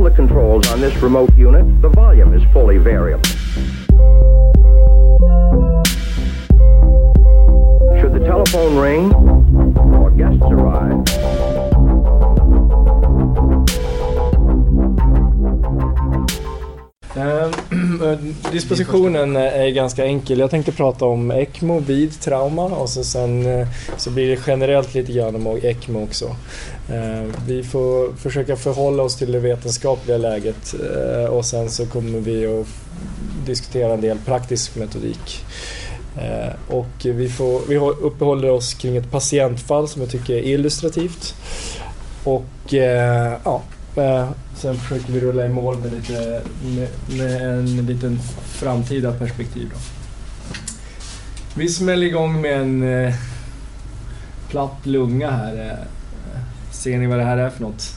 all the controls on this remote unit, the volume is fully variable. Should the telephone ring or guests arrive, Dispositionen är ganska enkel. Jag tänkte prata om ECMO vid trauma och så sen eh, så blir det generellt lite grann om ECMO också. Eh, vi får försöka förhålla oss till det vetenskapliga läget eh, och sen så kommer vi att diskutera en del praktisk metodik. Och vi, får, vi uppehåller oss kring ett patientfall som jag tycker är illustrativt. Och ja, Eh, sen försöker vi rulla i mål med, lite, med, med en liten framtida perspektiv. Då. Vi smäller igång med en eh, platt lunga här. Eh. Ser ni vad det här är för något?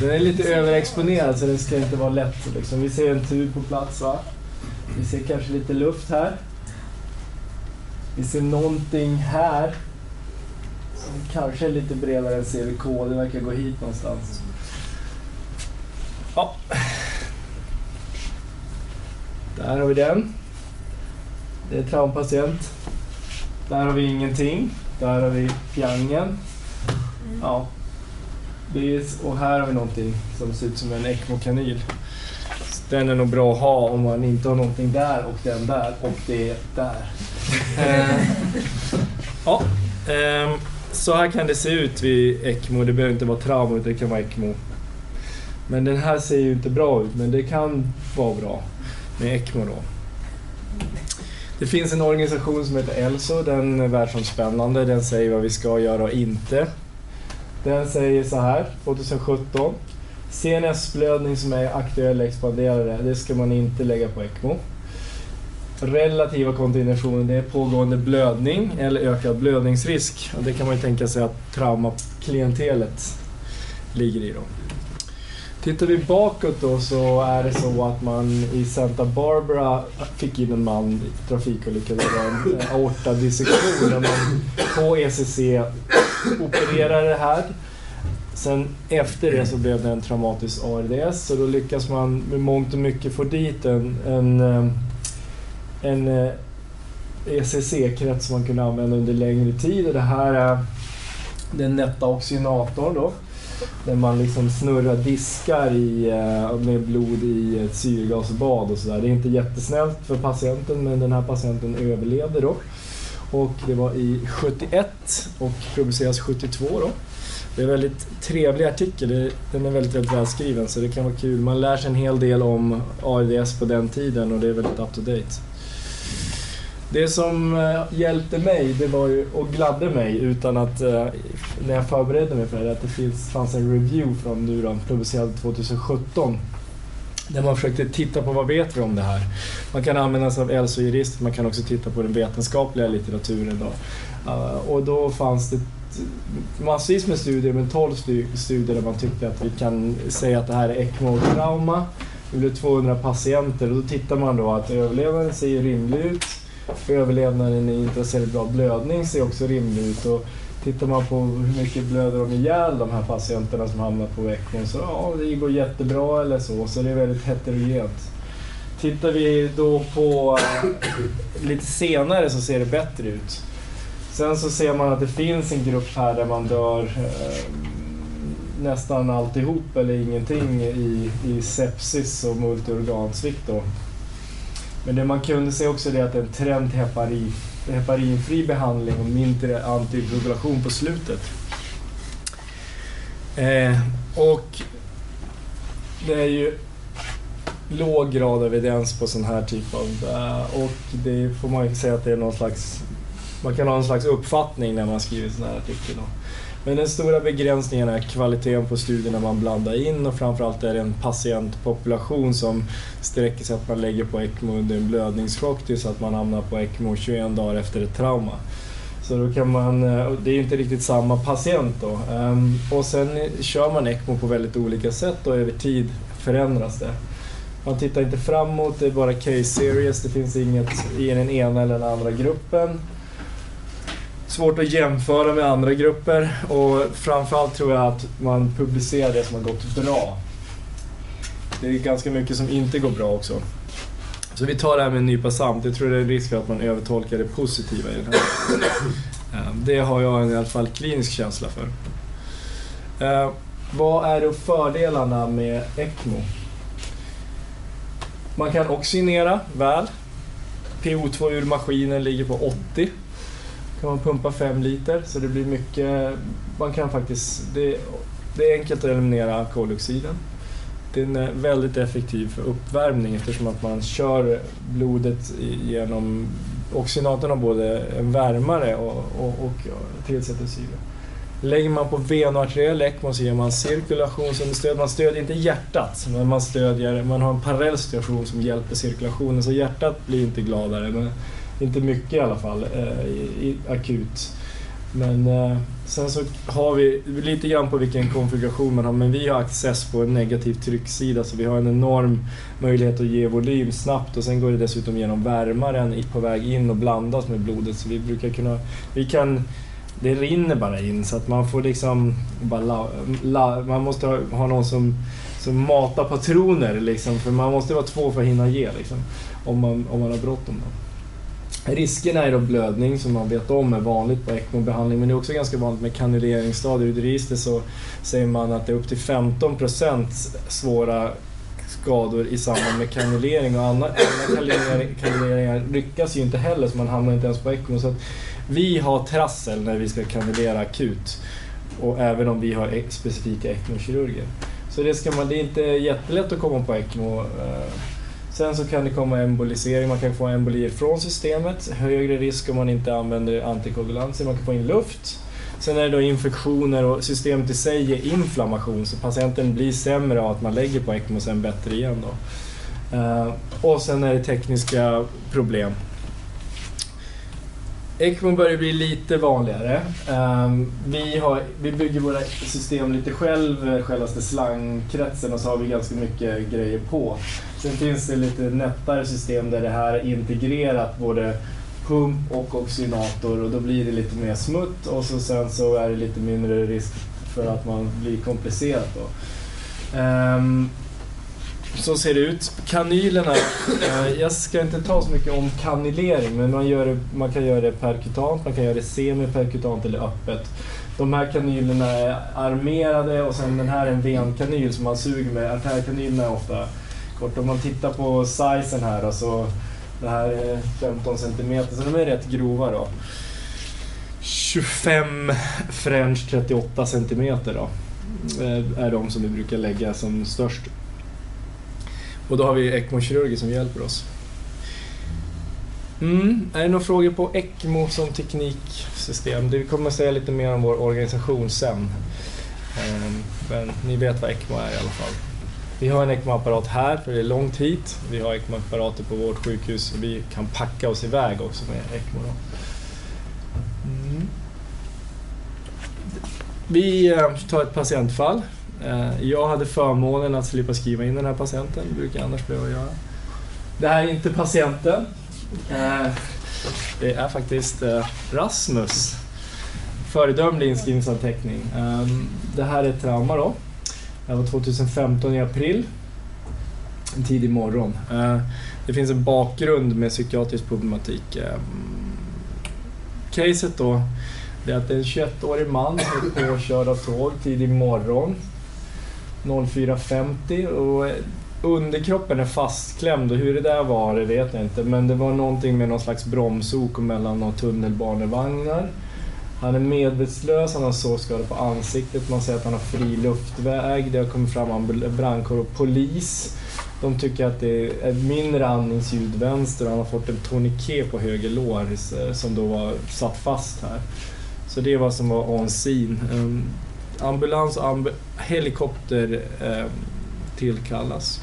Den är lite överexponerad så den ska inte vara lätt. Liksom. Vi ser en tub på plats va? Vi ser kanske lite luft här. Vi ser någonting här kanske är lite bredare än CVK. Det verkar gå hit någonstans. Ja. Där har vi den. Det är traumpatient. Där har vi ingenting. Där har vi piangen. Ja. Det är, och här har vi någonting som ser ut som en ECMO-kanyl. Den är nog bra att ha om man inte har någonting där och den där och det är där. Eh, ja, ehm, så här kan det se ut vid ECMO. Det behöver inte vara trauma, utan det kan vara ECMO. Men den här ser ju inte bra ut, men det kan vara bra med ECMO då. Det finns en organisation som heter ELSO, den är världsomspännande. Den säger vad vi ska göra och inte. Den säger så här, 2017. CNS-blödning som är aktuell expanderare, det ska man inte lägga på ECMO. Relativa kontinuationer, det är pågående blödning eller ökad blödningsrisk. Och det kan man ju tänka sig att traumaklientelet ligger i då. Tittar vi bakåt då så är det så att man i Santa Barbara fick in en man i trafikolycka. Det var en aortadissektion där man på ECC opererade det här. Sen efter det så blev det en traumatisk ARDS så då lyckas man med mångt och mycket få dit en, en, eh, en eh, ECC-krets som man kunde använda under längre tid. Och det här är den nätta oxygenatorn då. Där man liksom snurrar diskar i, eh, med blod i ett syrgasbad och sådär. Det är inte jättesnällt för patienten men den här patienten överlevde då. Och det var i 71 och publiceras 72 då. Det är en väldigt trevlig artikel. Den är väldigt, väldigt välskriven så det kan vara kul. Man lär sig en hel del om ARDS på den tiden och det är väldigt up to date. Det som eh, hjälpte mig det var ju, och gladde mig utan att, eh, när jag förberedde mig för det att det finns, fanns en review från nu då, publicerad 2017. Där man försökte titta på vad vet vi om det här. Man kan använda sig av ELSO-jurist, man kan också titta på den vetenskapliga litteraturen. Då. Eh, och då fanns det massvis med studier, men 12 studier där man tyckte att vi kan säga att det här är ECMO-trauma. Det blev 200 patienter och då tittar man då att överlevnaden ser rimlig ut. Överlevnaden i intracerebral blödning ser också rimlig ut. Och tittar man på hur mycket blöder de ihjäl de här patienterna som hamnar på ECMO så ja, det går jättebra eller så. Så det är väldigt heterogent. Tittar vi då på eh, lite senare så ser det bättre ut. Sen så ser man att det finns en grupp här där man dör eh, nästan alltihop eller ingenting i, i sepsis och multiorgansvikt. Då. Men det man kunde se också det är att det är en trend till heparin, heparinfri behandling och mindre anticoagulation på slutet. Eh, och det är ju låg grad av evidens på sån här typ av... Eh, och det får man ju säga att det är någon slags... Man kan ha en slags uppfattning när man skriver sån här artikel. Då. Men den stora begränsningen är kvaliteten på studierna man blandar in och framförallt är det en patientpopulation som sträcker sig att man lägger på ECMO under en blödningschock tills att man hamnar på ECMO 21 dagar efter ett trauma. Så då kan man, eh, det är ju inte riktigt samma patient då. Ehm, och sen kör man ECMO på väldigt olika sätt och över tid förändras det. Man tittar inte framåt, det är bara case series, det finns inget i den ena eller den andra gruppen svårt att jämföra med andra grupper och framförallt tror jag att man publicerar det som har gått bra. Det är ganska mycket som inte går bra också. Så vi tar det här med en nypa salt. Jag tror det är en risk för att man övertolkar det positiva i det här. Eh, det har jag i alla fall klinisk känsla för. Eh, vad är då fördelarna med ECMO? Man kan oxygenera väl. PO2 ur maskinen ligger på 80 kan man pumpa 5 liter så det blir mycket... Man kan faktiskt... Det, det är enkelt att eliminera koldioxiden. Den är väldigt effektiv för uppvärmning eftersom att man kör blodet genom... Oxygenatorn har både en värmare och, och, och tillsätter syre. Lägger man på venoarteriell ECMO så ger man cirkulationsunderstöd. Man stödjer inte hjärtat, men man stödjer, man har en parallell situation som hjälper cirkulationen. Så hjärtat blir inte gladare, men inte mycket i alla fall, eh, i, i, akut. Men eh, sen så har vi lite grann på vilken konfiguration man har, men vi har access på en negativ trycksida så vi har en enorm möjlighet att ge volym snabbt och sen går det dessutom genom värmaren på väg in och blandas med blodet så vi brukar kunna, vi kan det rinner bara in så att man får liksom bara la, la, man måste ha, ha någon som, som matar patroner liksom för man måste vara två för att hinna ge liksom om man, om man har bråttom då. Riskerna är då blödning som man vet om är vanligt på ECMO-behandling men det är också ganska vanligt med kanuleringsstadier. I register så säger man att det är upp till 15% svåra skador i samband med kanulering och andra, andra kanuleringar lyckas ju inte heller så man hamnar inte ens på ECMO. Så att vi har trassel när vi ska kanulera akut och även om vi har e-, specifika ECMO-kirurger. Så det, ska man, det är inte jättelätt att komma på ECMO. Eh, Sen så kan det komma embolisering, man kan få embolier från systemet. Högre risk om man inte använder antikoagulanser, man kan få in luft. Sen är det då infektioner och systemet i sig är inflammation så patienten blir sämre av att man lägger på ECMO och sen bättre igen. Då. Eh, och sen är det tekniska problem. ECMO börjar bli lite vanligare. Ehm, vi, har, vi bygger våra system lite själv, självaste slangkretsen och så har vi ganska mycket grejer på. Sen finns det lite nättare system där det här är integrerat både pump och oxygenator och då blir det lite mer smutt och så sen så är det lite mindre risk för att man blir komplicerad. då. Um, så ser det ut. Kanylerna, uh, jag ska inte ta så mycket om kanylering men man, gör det, man kan göra det perkutant, man kan göra det semiperkutant eller öppet. De här kanylerna är armerade och sen den här är en venkanyl som man suger med. Artärkanylerna är ofta kort. Om man tittar på sizen här då, så det här är 15 cm så de är rätt grova då. 25 French 38 cm då. Eh, är de som vi brukar lägga som störst. Och då har vi ECMO-kirurger som hjälper oss. Mm. Är det några frågor på ECMO som tekniksystem? Det kommer att säga lite mer om vår organisation sen. Ehm, men ni vet vad ECMO är i alla fall. Vi har en ECMO-apparat här för det är långt hit. Vi har ECMO-apparater på vårt sjukhus och vi kan packa oss iväg också med ECMO. Då. Mm. Vi eh, tar ett patientfall. Eh, jag hade förmånen att slippa skriva in den här patienten, det brukar jag annars behöva göra. Det här är inte patienten. Eh, det är faktiskt Rasmus. Föredömlig inskrivningsanteckning. Ehm, det här är ett trauma då. Det var 2015 i april. En tidig morgon. Eh, det finns en bakgrund med psykiatrisk problematik. Ehm, caset då, det är att det är en 21-årig man är påkörd av tåg tidig morgon. 04.50 och eh, underkroppen är fastklämd och hur det där var det vet jag inte men det var någonting med någon slags bromsok mellan några tunnelbanevagnar. Han är medvetslös, han har sårskador på ansiktet, man säger att han har fri luftväg, det har kommit fram brandkår och polis. De tycker att det är mindre andningsljud vänster och han har fått en tourniquet på höger lår eh, som då var satt fast här. Så det är vad som var on scene. Um, ambulans och amb helikopter um, tillkallas.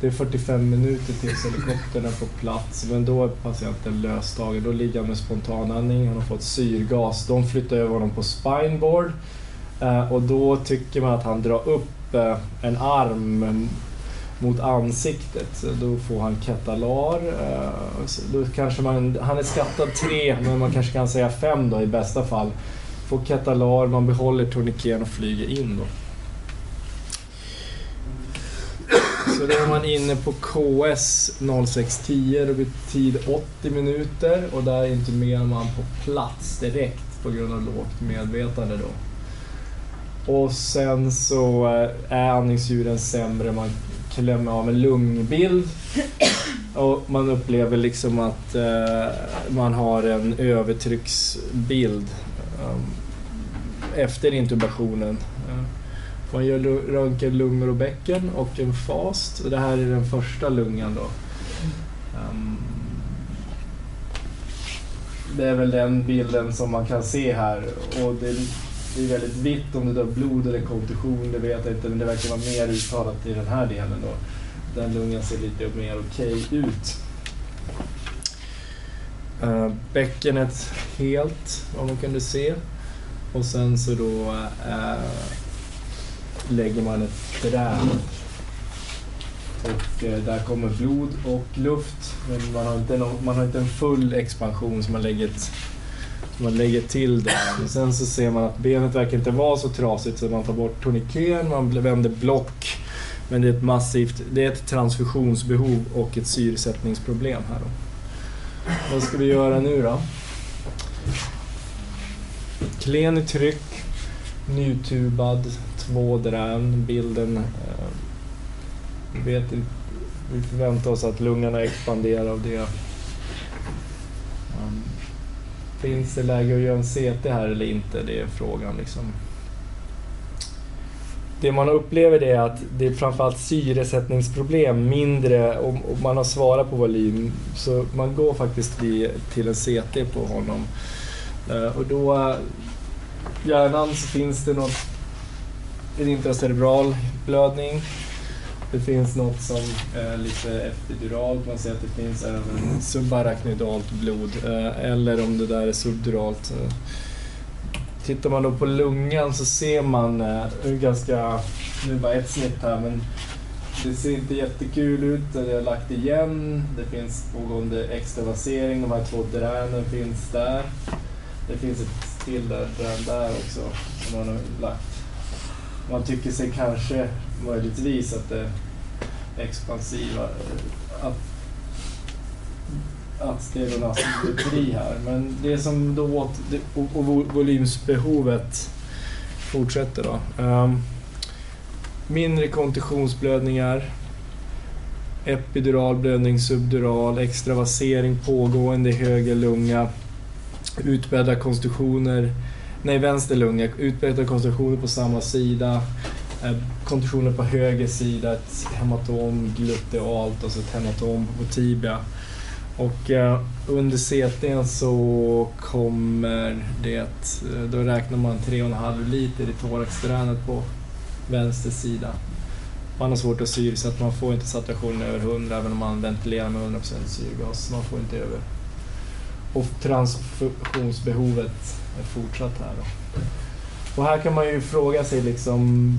Det är 45 minuter tills helikoptern är på plats men då är patienten löstagen. Då ligger han med spontanandning, han har fått syrgas. De flyttar över honom på spineboard eh, och då tycker man att han drar upp eh, en arm mot ansiktet. Då får han ketalar. Eh, då kanske man, han är skattad tre, men man kanske kan säga fem då i bästa fall. Får ketalar, man behåller tourniqueten och flyger in då. Så då är man inne på KS 0610, det blir tid 80 minuter och där intimerar man på plats direkt på grund av lågt medvetande då. Och sen så eh, är andningsljuden sämre, man klämmer av en lungbild och man upplever liksom att eh, man har en övertrycksbild um, efter intubationen. Eh, man gör röntgen lungor och bäcken och en fast. Och det här är den första lungan då. Um, det är väl den bilden som man kan se här. Och det, det är väldigt vitt om det är blod eller kontusion, det vet jag inte. Men det verkar vara mer uttalat i den här delen då. Den lungan ser lite mer okej ut. Uh, bäckenet helt, vad man kunde se. Och sen så då eh, lägger man ett träd. Och eh, där kommer blod och luft. Men man har inte, nå- man har inte en full expansion så man lägger, ett, man lägger till det. Och sen så ser man att benet verkar inte vara så trasigt så man tar bort tourniqueten, man vänder block. Men det är ett massivt, det är ett transfusionsbehov och ett syresättningsproblem här då. Vad ska vi göra nu då? Klen i tryck, nytubad, två drän, bilden. Eh, vi vet vi förväntar oss att lungorna expanderar av det. Um, finns det läge att göra en CT här eller inte? Det är frågan liksom. Det man upplever det är att det är framförallt syresättningsproblem, mindre, och, man har svarat på volym. Så man går faktiskt till en CT på honom. Eh, och då, eh, hjärnan så finns det något, intracerebral blödning. Det finns något som är lite epiduralt, man ser att det finns även subarachnoidalt blod. Eh, eller om det där är subduralt. Eh. Tittar man då på lungan så ser man eh, ganska, nu är det bara ett snitt här, men det ser inte jättekul ut. Det har lagt igen. Det finns pågående extravasering. De här två dränen finns där. Det finns ett till där, drän där också som man har lagt. Man tycker sig kanske möjligtvis att det expansiva, att, att det är någon asymmetri här. Men det som då och, och volymsbehovet fortsätter då. Um, mindre kontusionsblödningar, epidural blödning, subdural, extravasering pågående i höger lunga, utbredda konstruktioner, nej vänster lunga, utbrettade konstruktioner på samma sida, eh, kontusioner på höger sida, ett hematom glutealt och så ett hematom på tibia. Och eh, under CTn så kommer det, eh, då räknar man 3,5 liter i thoraxdränet på vänster sida. Man har svårt att syre så man får inte saturationen över 100 även om man ventilerar med 100% syrgas. Man får inte över. Och transfusionsbehovet fortsatt här. Och här kan man ju fråga sig liksom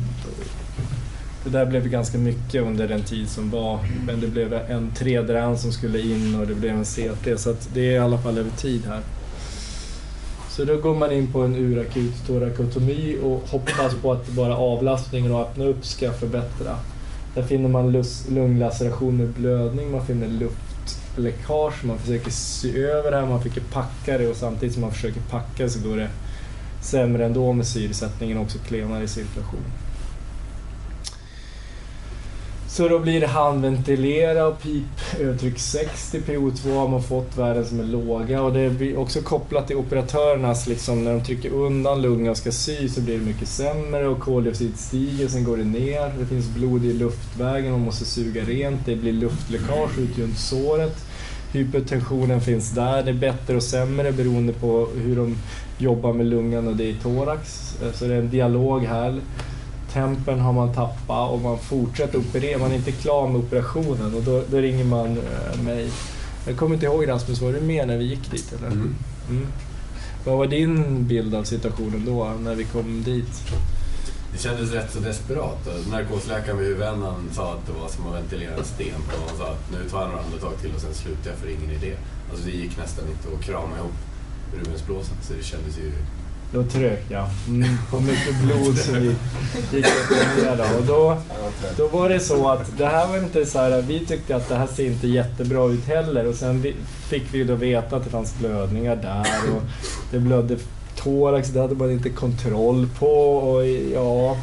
det där blev ganska mycket under den tid som var. Men det blev en tredrän som skulle in och det blev en CT. Så att det är i alla fall över tid här. Så då går man in på en urakut torakotomi och hoppas på att bara avlastningen och öppna upp ska förbättra. Där finner man lunglaceration med blödning, man finner luft. Läckage, man försöker sy över det här, man försöker packa det och samtidigt som man försöker packa så går det sämre ändå med syresättningen och också klenare cirkulation. Så då blir det handventilera och pipövertryck 60, PO2 har man fått värden som är låga och det blir också kopplat till operatörernas, liksom när de trycker undan lungan och ska sy så blir det mycket sämre och koldioxid stiger, sen går det ner, det finns blod i luftvägen, man måste suga rent, det blir luftläckage ut runt såret. Hypertensionen finns där, det är bättre och sämre beroende på hur de jobbar med lungan och det är i thorax. Så det är en dialog här tempen har man tappat och man fortsätter operera. Man är inte klar med operationen och då, då ringer man eh, mig. Jag kommer inte ihåg Rasmus, var du med när vi gick dit eller? Mm. Mm. Vad var din bild av situationen då, när vi kom dit? det kändes rätt så desperat. Narkosläkaren vid huvudändan sa att det var som att ventilera en sten. Och han sa att nu tar jag några andetag till och sen slutar jag för ingen idé. Alltså det gick nästan inte att krama ihop Rubensblåsan så det kändes ju... Då trök jag. Mm, och mycket blod som gick upp och ner då. Och då, då var det så att det här var inte så här, vi tyckte att det här ser inte jättebra ut heller och sen vi, fick vi då veta att det fanns blödningar där och det blödde thorax, det hade man inte kontroll på och ja,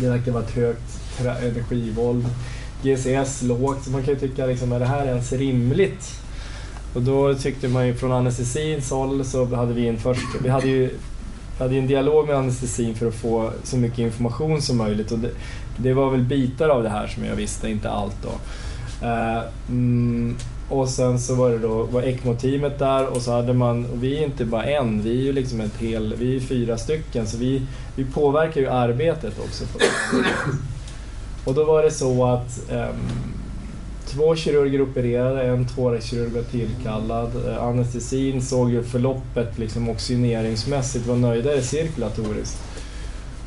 det verkar vara ett högt energivåld. GCS lågt, så man kan ju tycka liksom, är det här ens rimligt? Och då tyckte man ju från anestesins håll så hade vi en först, vi hade ju vi hade en dialog med anestesin för att få så mycket information som möjligt och det, det var väl bitar av det här som jag visste, inte allt då. Eh, mm, och sen så var det då var ECMO-teamet där och så hade man, och vi är inte bara en, vi är ju liksom ett hel, vi är fyra stycken så vi, vi påverkar ju arbetet också. Och då var det så att ehm, två kirurger opererade, en thoraxkirurg var tillkallad. Eh, anestesin såg ju förloppet liksom oxygeneringsmässigt, var nöjdare cirkulatoriskt.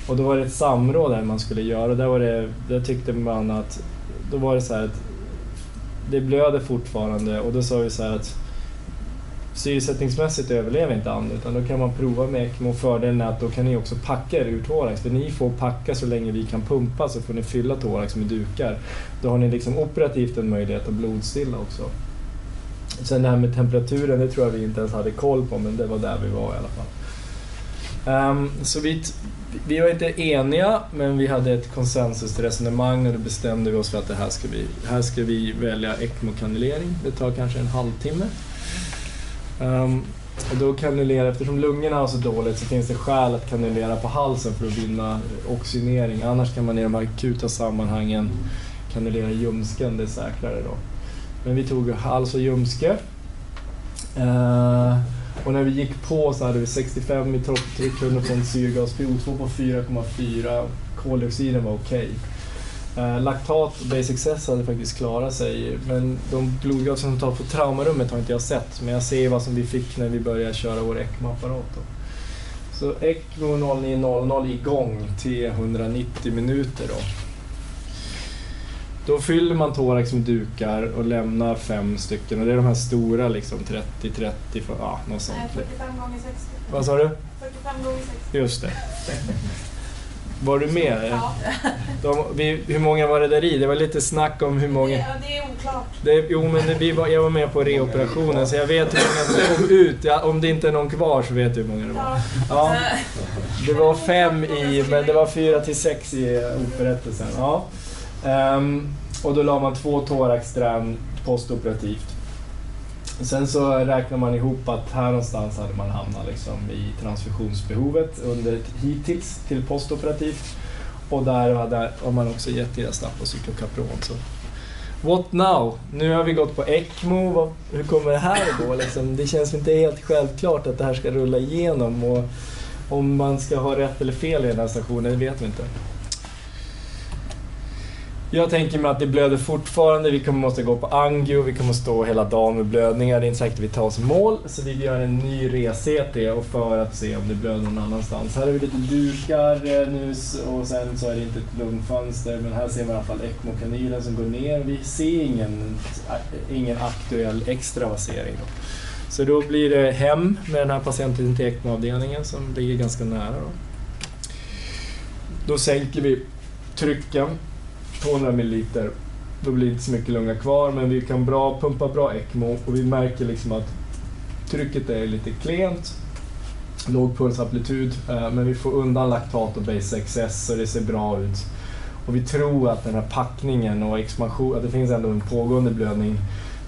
Och då var det ett samråd där man skulle göra och där, var det, där tyckte man att, då var det så här att det blöder fortfarande och då sa vi så här att syresättningsmässigt överlever inte and utan då kan man prova med ECMO. Fördelen är att då kan ni också packa er ur thorax för ni får packa så länge vi kan pumpa så får ni fylla thorax med dukar. Då har ni liksom operativt en möjlighet att blodstilla också. Sen det här med temperaturen, det tror jag vi inte ens hade koll på men det var där vi var i alla fall. Um, så vi, vi var inte eniga, men vi hade ett konsensusresonemang och då bestämde vi oss för att det här ska vi, här ska vi välja ECMO-kanulering. Det tar kanske en halvtimme. Um, och då kanulera, eftersom lungorna har så dåligt så finns det skäl att kanulera på halsen för att vinna oxygenering. Annars kan man i de här akuta sammanhangen kanulera ljumsken, det är säkrare då. Men vi tog hals och ljumske. Uh, och när vi gick på så hade vi 65 i topptryck, 100% syrgas, PO2 på 4,4, koldioxiden var okej. Okay. Eh, laktat och basic cess hade faktiskt klarat sig, men de blodgas som tar på traumarummet har inte jag sett, men jag ser vad som vi fick när vi började köra vår ECMO-apparat. Så ECMO 0900 igång till 190 minuter då. Då fyller man thorax med dukar och lämnar fem stycken och det är de här stora liksom 30, 30, för, ja något sånt. Nej, 45 gånger 60. Vad sa du? 45 gånger 60. Just det. Var du med? Ja. De, vi, hur många var det där i? Det var lite snack om hur Det, många... ja, det är oklart. Det, jo, men det, vi var, jag var med på reoperationen så jag vet hur många som kom ut. Ja, om det inte är någon kvar så vet du hur många det var. Ja. Det var fem i, men det var fyra till sex i operättelsen. Ja. Ehm, och då la man två thoraxsträn postoperativt. Sen så räknar man ihop att här någonstans hade man hamnat liksom i transfusionsbehovet under hittills till postoperativt. Och där hade, har man också gett deras napp och cyklokapron. Så. What now? Nu har vi gått på ECMO. Vad, hur kommer det här att gå? Liksom, det känns inte helt självklart att det här ska rulla igenom. Och om man ska ha rätt eller fel i den här stationen, det vet vi inte. Jag tänker mig att det blöder fortfarande. Vi kommer måste gå på angio, vi kommer stå hela dagen med blödningar. Det är inte säkert att vi tar oss i mål, så vi gör en ny re-CT och för att se om det blöder någon annanstans. Här har vi lite dukar eh, nu och sen så är det inte ett lungfönster, men här ser man i alla fall ECMO-kanylen som går ner. Vi ser ingen, ingen aktuell extravasering. Då. Så då blir det hem med den här patienten till ECMO-avdelningen som ligger ganska nära. Då, då sänker vi trycken 200 ml. Då blir det inte så mycket lunga kvar, men vi kan bra, pumpa bra ECMO och vi märker liksom att trycket är lite klent. Låg pulsamplitud, eh, men vi får undan laktat och base excess så det ser bra ut. Och vi tror att den här packningen och expansion, att det finns ändå en pågående blödning.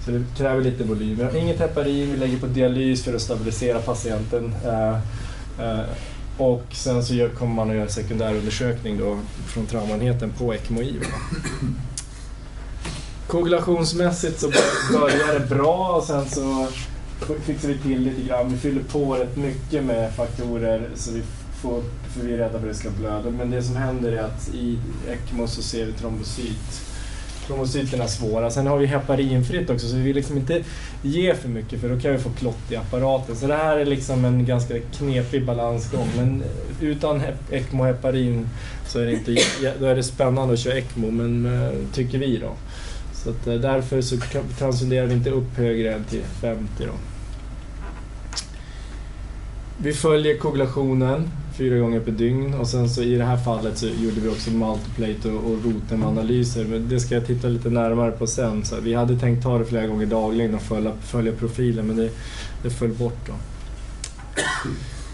Så det kräver lite volym. Vi har inget heparin, vi lägger på dialys för att stabilisera patienten. Eh, eh, och sen så kommer man att göra sekundärundersökning då från traumaenheten på ECMO-IVA. Koagulationsmässigt så börjar det bra och sen så fixar vi till lite grann. Vi fyller på rätt mycket med faktorer så vi får, för vi är rädda för att det ska blöda. Men det som händer är att i ECMO så ser vi trombocyt trombocyterna svåra. Sen har vi heparinfritt också så vi vill liksom inte ge för mycket för då kan vi få klott i apparaten. Så det här är liksom en ganska knepig balansgång. Men utan ECMO och heparin så är det, inte, då är det spännande att köra ECMO, men eh, tycker vi då. Så att, eh, därför så transcenderar vi inte upp högre än till 50 då. Vi följer koagulationen fyra gånger per dygn och sen så i det här fallet så gjorde vi också multiplate och, och rotemanalyser men det ska jag titta lite närmare på sen. Så vi hade tänkt ta det flera gånger dagligen och följa, följa profilen men det, det föll bort då.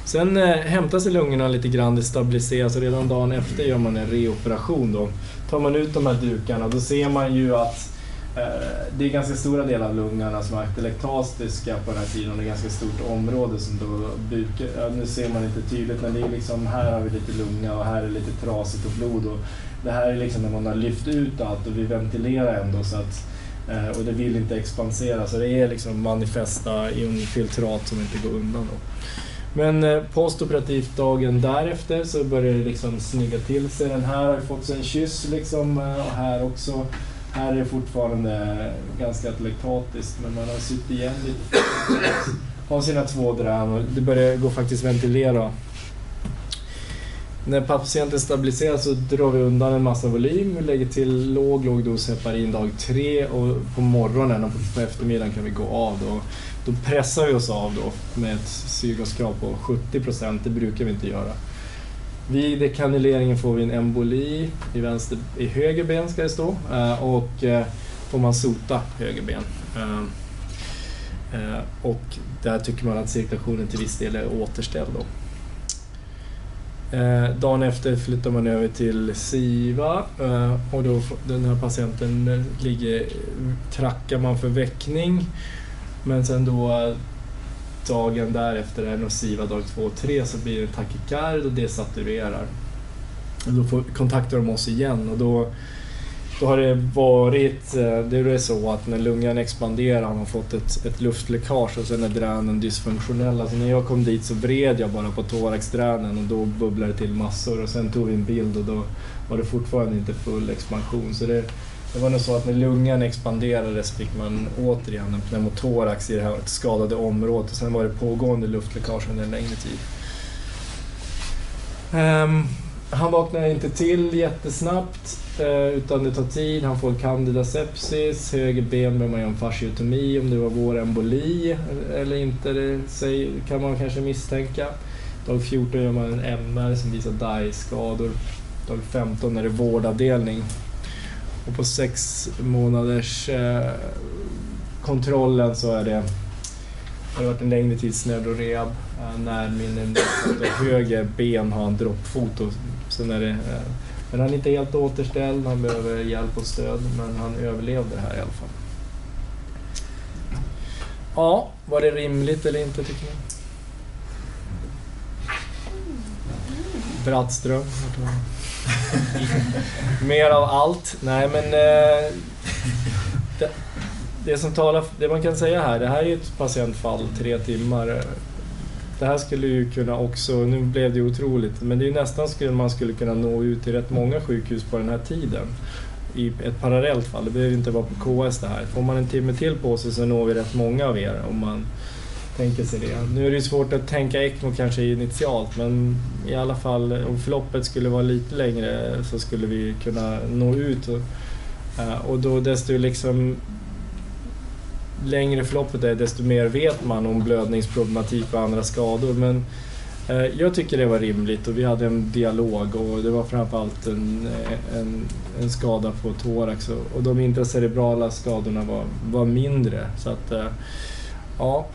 Sen eh, hämtar sig lungorna lite grann, det stabiliseras och redan dagen efter gör man en reoperation då. Tar man ut de här dukarna då ser man ju att Eh, det är ganska stora delar av lungorna som är elektastiska på den här tiden och det är ganska stort område som då buken, ja, nu ser man inte tydligt men det är liksom, här har vi lite lunga och här är lite trasigt och blod och det här är liksom när man har lyft ut allt och vi ventilerar ändå så att eh, och det vill inte expansera så det är liksom manifesta infiltrat som inte går undan då. Men eh, postoperativt dagen därefter så börjar det liksom snygga till sig. Den här har ju fått sig en kyss liksom och här också. Här är det fortfarande ganska atlektatiskt men man har sytt igen lite. Har sina två drän och det börjar gå faktiskt ventilera. När patienten stabiliseras så drar vi undan en massa volym, vi lägger till låg, låg dos heparin dag tre och på morgonen och på eftermiddagen kan vi gå av då. Då pressar vi oss av då med ett syrgaskrav på 70 procent, det brukar vi inte göra. Vid dekanyleringen får vi en emboli i, vänster, i höger ben ska det stå eh, och eh, får man sota höger ben. Eh, och där tycker man att cirkulationen till viss del är återställd. Då. Dagen efter flyttar man över till SIVA och då den här patienten ligger, trackar man för väckning men sen då dagen därefter, är nog SIVA dag 2 och 3, så blir det takikard och det saturerar. Och då får, kontaktar de oss igen och då, då har det varit, eh, det är så att när lungan expanderar har man fått ett, ett luftläckage och sen är dränen dysfunktionella. Så alltså när jag kom dit så vred jag bara på thoraxdränen och då bubblade det till massor och sen tog vi en bild och då var det fortfarande inte full expansion. Så det, det var nog så att när lungan expanderade så fick man återigen en pneumotorax i det här skadade området och sen var det pågående luftläckage under en längre tid. Um, han vaknar inte till jättesnabbt eh, utan det tar tid. Han får candida sepsis, höger ben behöver man göra en fasciotomi om det var vår emboli eller inte, det kan man kanske misstänka. Dag 14 gör man en MR som visar DAI-skador. Dag 15 är det vårdavdelning. Och på sex månaders eh, kontrollen så är det har det varit en längre tids neurorehab. Eh, min höger ben har han droppfot och sen är det eh, men han är inte helt återställd, han behöver hjälp och stöd men han överlevde det här i alla fall. Ja, var det rimligt eller inte tycker ni? Brattström. Mer av allt. Nej men... Eh, det, det som talar, det man kan säga här, det här är ju ett patientfall, tre timmar. Det här skulle ju kunna också, nu blev det otroligt, men det är ju nästan skulle man skulle kunna nå ut till rätt många sjukhus på den här tiden. I ett parallellt fall, det behöver inte vara på KS det här. Får man en timme till på sig så når vi rätt många av er om man tänker sig det. Nu är det ju svårt att tänka ECMO kanske initialt men i alla fall om förloppet skulle vara lite längre så skulle vi kunna nå ut. Och, eh, och då desto liksom längre förloppet är desto mer vet man om blödningsproblematik och andra skador. Men eh, jag tycker det var rimligt och vi hade en dialog och det var framförallt en, en, en skada på thorax och, och de intracerebrala skadorna var, var mindre. Så att, eh, ja,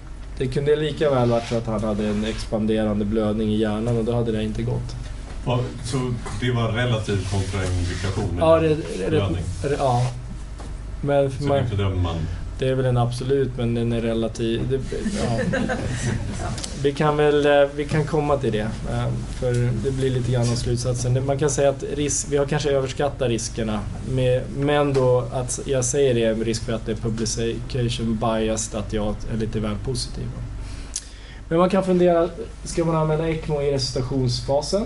det kunde lika väl varit så att han hade en expanderande blödning i hjärnan och då hade det inte gått. Ja, Så det var relativ kontraindikation? Ja, det, det, blödning. det, ja. Men för Så man, det bedömer man? Det är väl en absolut, men den är relativ. Det, ja. Vi kan väl eh, vi kan komma till det, eh, för det blir lite grann av slutsatsen. Man kan säga att risk, vi har kanske överskattat riskerna, med, men då att jag säger det är risk för att det är publication biased, att jag är lite väl positiv. Men man kan fundera, ska man använda ECMO i resuscitationsfasen?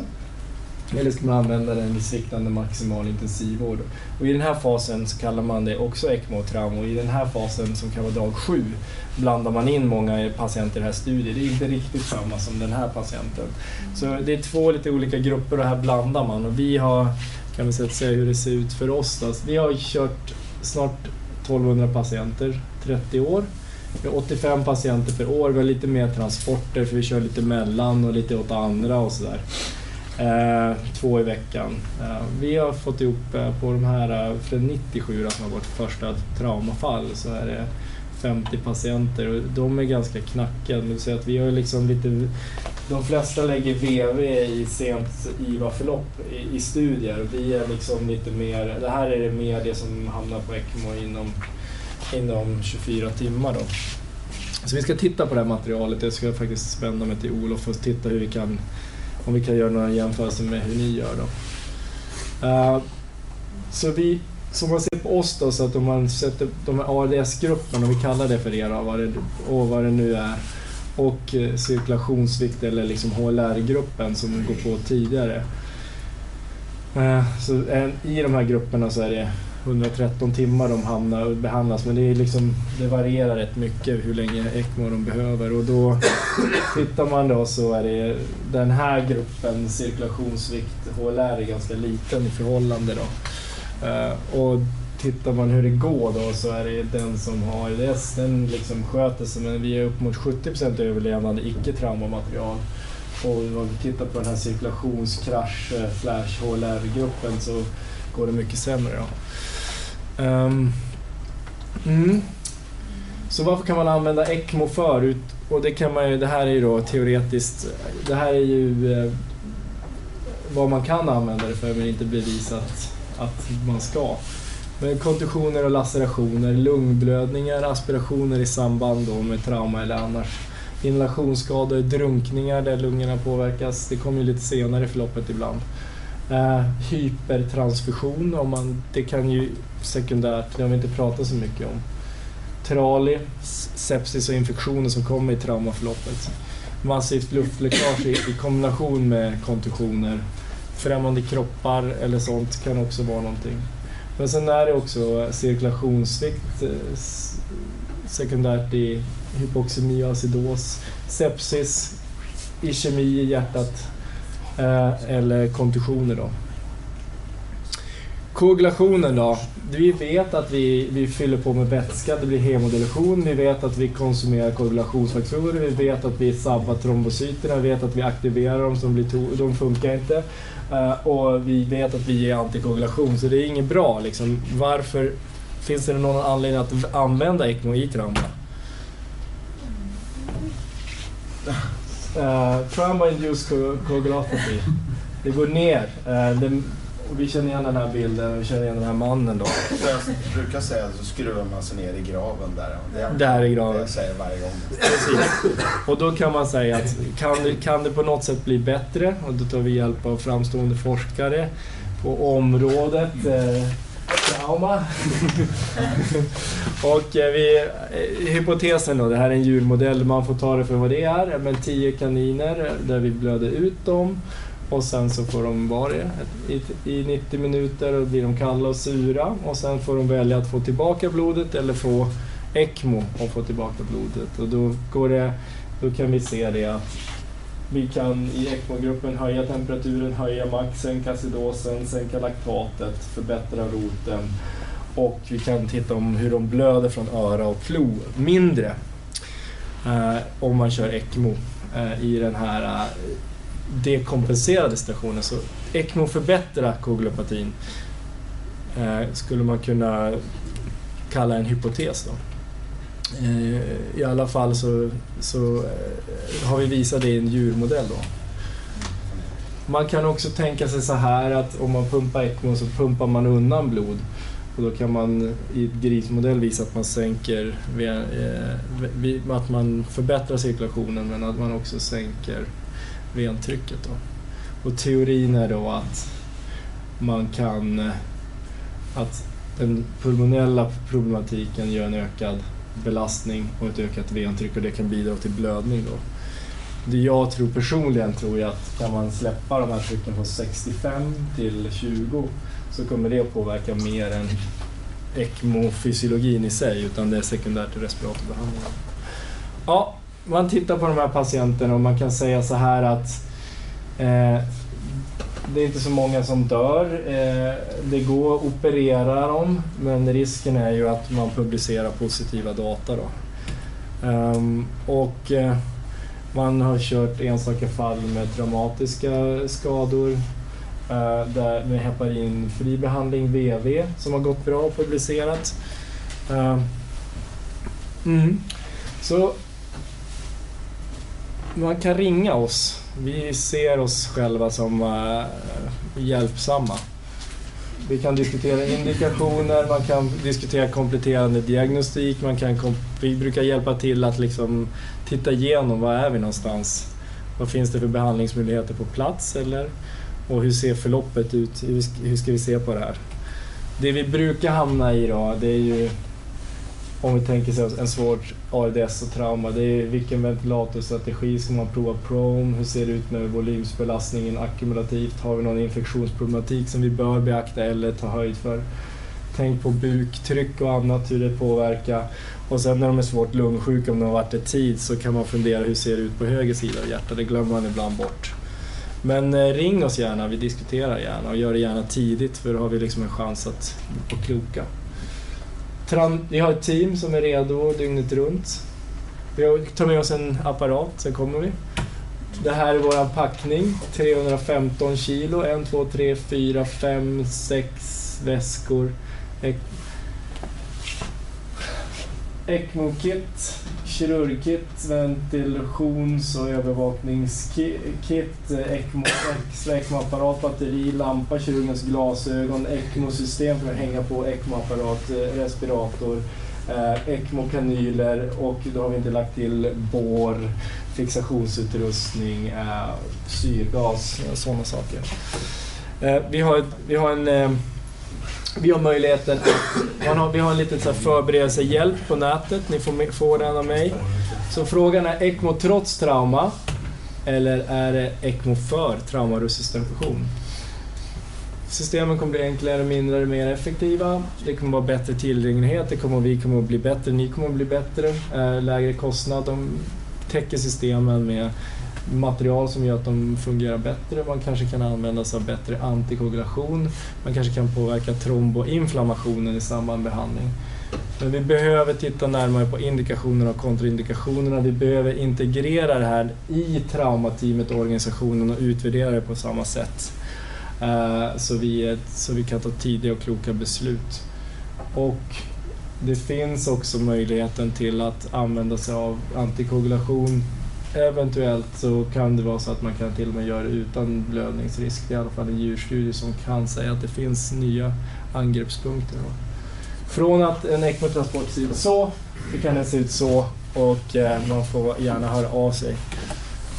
Eller ska man använda den vid sviktande maximal intensivvård? Och I den här fasen så kallar man det också ECMO-trauma och i den här fasen som kan vara dag sju blandar man in många patienter i den här studien. Det är inte riktigt samma som den här patienten. Så det är två lite olika grupper och här blandar man och vi har, kan vi säga hur det ser ut för oss då. Vi har kört snart 1200 patienter, 30 år. Vi har 85 patienter per år, vi har lite mer transporter för vi kör lite mellan och lite åt andra och sådär. Eh, två i veckan. Eh, vi har fått ihop eh, på de här, eh, för 97 som har varit första traumafall, så är det 50 patienter och de är ganska knackiga. Det att vi har liksom lite, de flesta lägger VV i sent IVA-förlopp i, i studier och vi är liksom lite mer, det här är det mer det som hamnar på ECMO inom, inom 24 timmar då. Så vi ska titta på det här materialet. Jag ska faktiskt spänna mig till Olof och titta hur vi kan om vi kan göra några jämförelser med hur ni gör då. Uh, så vi, som man ser på oss då, så att om man sätter de här ALS-grupperna, om vi kallar det för det då, vad det, och vad det nu är, och eh, cirkulationsvikt eller liksom HLR-gruppen som går på tidigare. Uh, så en, I de här grupperna så är det 113 timmar de hamnar och behandlas men det, är liksom, det varierar rätt mycket hur länge ECMO de behöver och då tittar man då så är det den här gruppen cirkulationsvikt HLR är ganska liten i förhållande då. Eh, och tittar man hur det går då så är det den som har ARDS, den liksom sköter sig men vi är upp mot 70% överlevande icke-traumamaterial. Och om vi tittar på den här cirkulationskrasch-flash eh, HLR-gruppen så går det mycket sämre då. Um, mm. Så varför kan man använda ECMO förut? Och det, kan man ju, det här är ju då teoretiskt, det här är ju eh, vad man kan använda det för men inte bevisat att man ska. Men kontusioner och lacerationer, lungblödningar, aspirationer i samband då med trauma eller annars. Inhalationsskador, drunkningar där lungorna påverkas. Det kommer ju lite senare i förloppet ibland. Uh, hypertransfusion, om man, det kan ju sekundärt, det har vi inte pratat så mycket om. Trali, sepsis och infektioner som kommer i traumaförloppet. Massivt luftläckage i, i kombination med kontusioner. Främmande kroppar eller sånt kan också vara någonting. Men sen är det också cirkulationssvikt eh, sekundärt i hypoxemi och acidos, sepsis, ischemi i hjärtat Eh, eller kontusioner då. Koagulationen då. Vi vet att vi, vi fyller på med vätska, det blir hemodilution. Vi vet att vi konsumerar koagulationsfaktorer. Vi vet att vi sabbar trombocyterna. Vi vet att vi aktiverar dem, som blir de funkar inte. Uh, och vi vet att vi ger antikoagulation, så det är inget bra. Liksom. Varför finns det någon anledning att använda ECMO i trauma? Uh, Trauma-induced coagulopathy. Det går ner. Uh, det, och vi känner igen den här bilden, vi känner igen den här mannen då. Jag brukar säga så skruvar man sig ner i graven där. Det är där i graven. Det jag säger varje gång. Precis. Och då kan man säga att kan det, kan det på något sätt bli bättre? Och då tar vi hjälp av framstående forskare på området. Uh, trauma. och eh, vi, eh, hypotesen då, det här är en djurmodell, man får ta det för vad det är, Men tio kaniner där vi blöder ut dem. Och sen så får de vara det. I, i 90 minuter och blir de kalla och sura. Och sen får de välja att få tillbaka blodet eller få ECMO och få tillbaka blodet. Och då, går det, då kan vi se det att vi kan i ECMO-gruppen höja temperaturen, höja max, sänka acidosen, sänka laktatet, förbättra roten och vi kan titta om hur de blöder från öra och klo mindre eh, om man kör ECMO eh, i den här eh, dekompenserade stationen. Så ECMO förbättrar koagulopatin eh, skulle man kunna kalla en hypotes. Då. Eh, i alla fall så, så eh, har vi visat det i en djurmodell. Då. Man kan också tänka sig så här att om man pumpar ECMO så pumpar man undan blod. Och då kan man i ett grismodell visa att man sänker, eh, att man förbättrar cirkulationen men att man också sänker ventrycket. Då. Och teorin är då att man kan, eh, att den pulmonella problematiken gör en ökad belastning och ett ökat ventryck och det kan bidra till blödning. Då. det jag tror personligen tror jag att kan man släppa de här trycken från 65 till 20 så kommer det att påverka mer än ECMO-fysiologin i sig utan det är sekundärt till respiratorbehandlingen. Ja, man tittar på de här patienterna och man kan säga så här att eh, det är inte så många som dör. Eh, det går att operera dem men risken är ju att man publicerar positiva data. Då. Ehm, och eh, man har kört enstaka fall med traumatiska skador eh, där med heparinfri behandling, VV, som har gått bra och publicerat. Ehm, mm. Så man kan ringa oss. Vi ser oss själva som uh, hjälpsamma. Vi kan diskutera indikationer, man kan diskutera kompletterande diagnostik, man kan vi brukar hjälpa till att liksom titta igenom var är vi någonstans. Vad finns det för behandlingsmöjligheter på plats eller och hur ser förloppet ut? Hur ska vi se på det här? Det vi brukar hamna i då, det är ju om vi tänker sig en svår ARDS och trauma, det är vilken ventilatorstrategi ska man prova PROM? Hur ser det ut med volymsbelastningen ackumulativt? Har vi någon infektionsproblematik som vi bör beakta eller ta höjd för? Tänk på buktryck och annat, hur det påverkar. Och sen när de är svårt lungsjuka, om de har varit det tid, så kan man fundera hur ser det ut på höger sida av hjärtat? Det glömmer man ibland bort. Men eh, ring oss gärna, vi diskuterar gärna och gör det gärna tidigt för då har vi liksom en chans att bli kloka. Vi har ett team som är redo dygnet runt. Vi tar med oss en apparat, sen kommer vi. Det här är vår packning. 315 kilo. 1, 2, 3, 4, 5, 6 väskor. ECMO-kit, kirurgkit, ventilations och övervakningskit, eh, ECMO-apparat, batteri, lampa, kirurgens glasögon, ECMO-system för att hänga på ECMO-apparat, eh, respirator, eh, ECMO-kanyler och då har vi inte lagt till bår, fixationsutrustning, syrgas och sådana saker. Vi har, vi har en vi har möjligheten att, har, vi har en liten så här förberedelsehjälp på nätet, ni får får den av mig. Så frågan är ECMO trots trauma eller är det ECMO för traumaresistent? Systemen kommer bli enklare, mindre, mer effektiva. Det kommer vara bättre tillgänglighet, det kommer, vi kommer att bli bättre, ni kommer att bli bättre. Eh, lägre kostnad, de täcker systemen med material som gör att de fungerar bättre. Man kanske kan använda sig av bättre antikoagulation. Man kanske kan påverka tromboinflammationen i samband med behandling. Men vi behöver titta närmare på indikationerna och kontraindikationerna. Vi behöver integrera det här i traumateamet och organisationen och utvärdera det på samma sätt. Eh, så, vi, så vi kan ta tidiga och kloka beslut. Och det finns också möjligheten till att använda sig av antikoagulation Eventuellt så kan det vara så att man kan till och med göra det utan blödningsrisk. Det är i alla fall en djurstudie som kan säga att det finns nya angreppspunkter. Från att en ECMO-transport ser ut så, så kan den se ut så och eh, man får gärna höra av sig.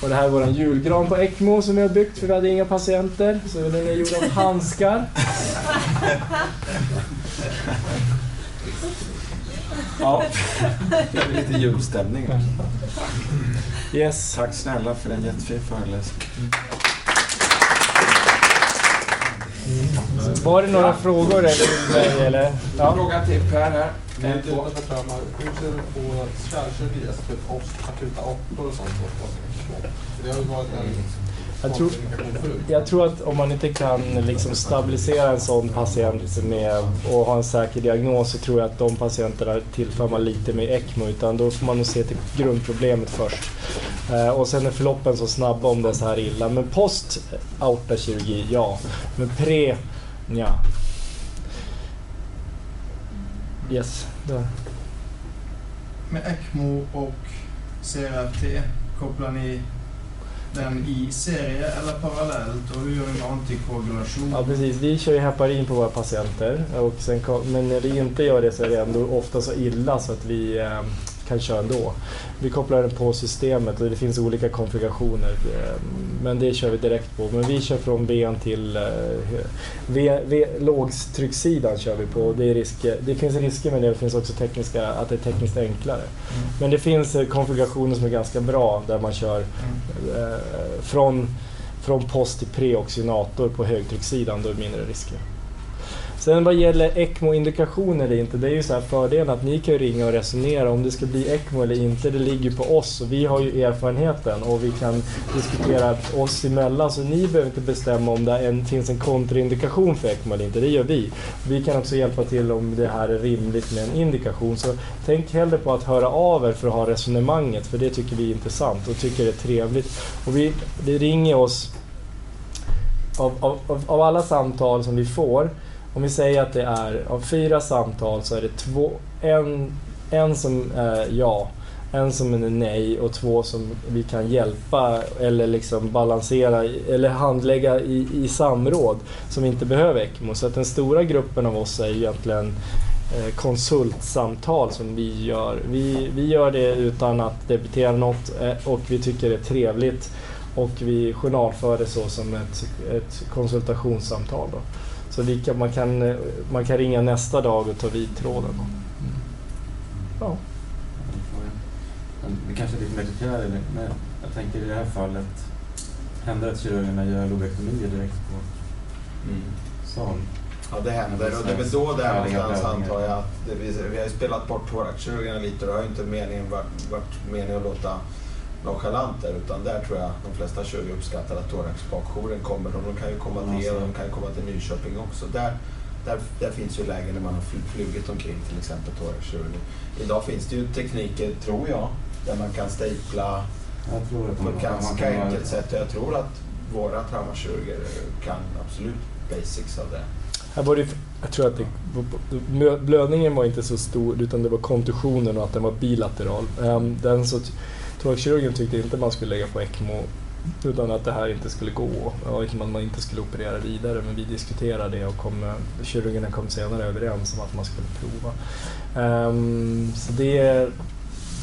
Och det här är vår julgran på ECMO som vi har byggt för vi hade inga patienter. Så den är gjord av handskar. Ja, det är lite julstämning. här. Yes. Tack snälla för en jättefin föreläsning. Mm. Var det några ja. frågor eller? Eller? Ja. Fråga till Per här. Hur ser du på kärlkirurgi, alltså typ akuta apor och sånt? Det har ju varit en jag tror, jag tror att om man inte kan liksom stabilisera en sån patient med, och ha en säker diagnos så tror jag att de patienterna tillför man lite med ECMO utan då får man nog se till grundproblemet först. Eh, och sen är förloppen så snabba om det är så här illa. Men post aortakirurgi, ja. Men pre, ja. Yes, där. Med ECMO och CRT kopplar ni den i serie eller parallellt och hur gör vi med antikoagulation? Ja precis, vi kör ju heparin på våra patienter och sen, men när vi inte gör det så är det ändå ofta så illa så att vi, eh, kan köra ändå. Vi kopplar den på systemet och det finns olika konfigurationer. eh, Men det kör vi direkt på. Men vi kör från ben till eh, v, v, lågtryckssidan kör vi på. Det, är risker, det finns risker med det, det finns också tekniska, att det är tekniskt enklare. Men det finns eh, konfigurationer som är ganska bra där man kör eh, från, från post till preoxygenator på högtryckssidan, då är det mindre risker. Sen vad gäller ECMO-indikation eller inte, det är ju så här fördelen att ni kan ju ringa och resonera om det ska bli ECMO eller inte, det ligger ju på oss och vi har ju erfarenheten och vi kan diskutera oss emellan. Så ni behöver inte bestämma om det en, finns en kontraindikation för ECMO eller inte, det gör vi. Vi kan också hjälpa till om det här är rimligt med en indikation. Så tänk hellre på att höra av er för att ha resonemanget för det tycker vi är intressant och tycker det är trevligt. Och vi, det ringer oss av, av, av alla samtal som vi får om vi säger att det är av fyra samtal så är det två, en, en som är ja, en som är nej och två som vi kan hjälpa eller liksom balansera eller handlägga i, i samråd som inte behöver ECMO. Så att den stora gruppen av oss är egentligen eh, konsultsamtal som vi gör. Vi, vi gör det utan att debitera något eh, och vi tycker det är trevligt och vi journalför det så som ett, ett konsultationssamtal. Då. Så vi kan, man, kan, man kan ringa nästa dag och ta vid tråden. Mm. Ja. Det kanske är lite mer detaljer, men jag tänker i det här fallet, händer det att kirurgerna gör lobektomier direkt på sal? Ja, det händer och det är väl då där Färdiga någonstans antar jag att det, vi, vi har ju spelat bort thoraxkirurgerna lite och det har ju inte meningen varit, varit meningen att låta nonchalant där utan där tror jag de flesta kirurger uppskattar att thoraxbakjouren kommer och de kan ju komma till er och de kan ju komma till Nyköping också. Där, där, där finns ju lägen där man har fl- flugit omkring till exempel thoraxkirurger. Idag finns det ju tekniker, tror jag, där man kan stapla på ett ganska enkelt sätt och jag tror att våra traumakirurger kan absolut basics av det. Här var det, jag tror att det, blö- blödningen var inte så stor utan det var kontusionen och att den var bilateral. Ehm, Den så, thoraxkirurgen tyckte inte man skulle lägga på ECMO utan att det här inte skulle gå. och att man inte skulle operera vidare men vi diskuterade det och kom, kirurgerna kom senare överens om att man skulle prova. Um, så det, är-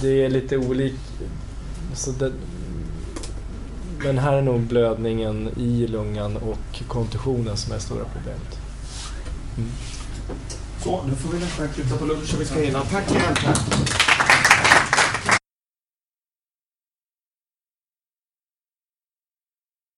det är lite olikt. Så det, men här är nog blödningen i lungan och kontusionen som är stora problemet. Mm. Så, nu får vi nästan kuta på lunch och vi ska hinna. Tack igen.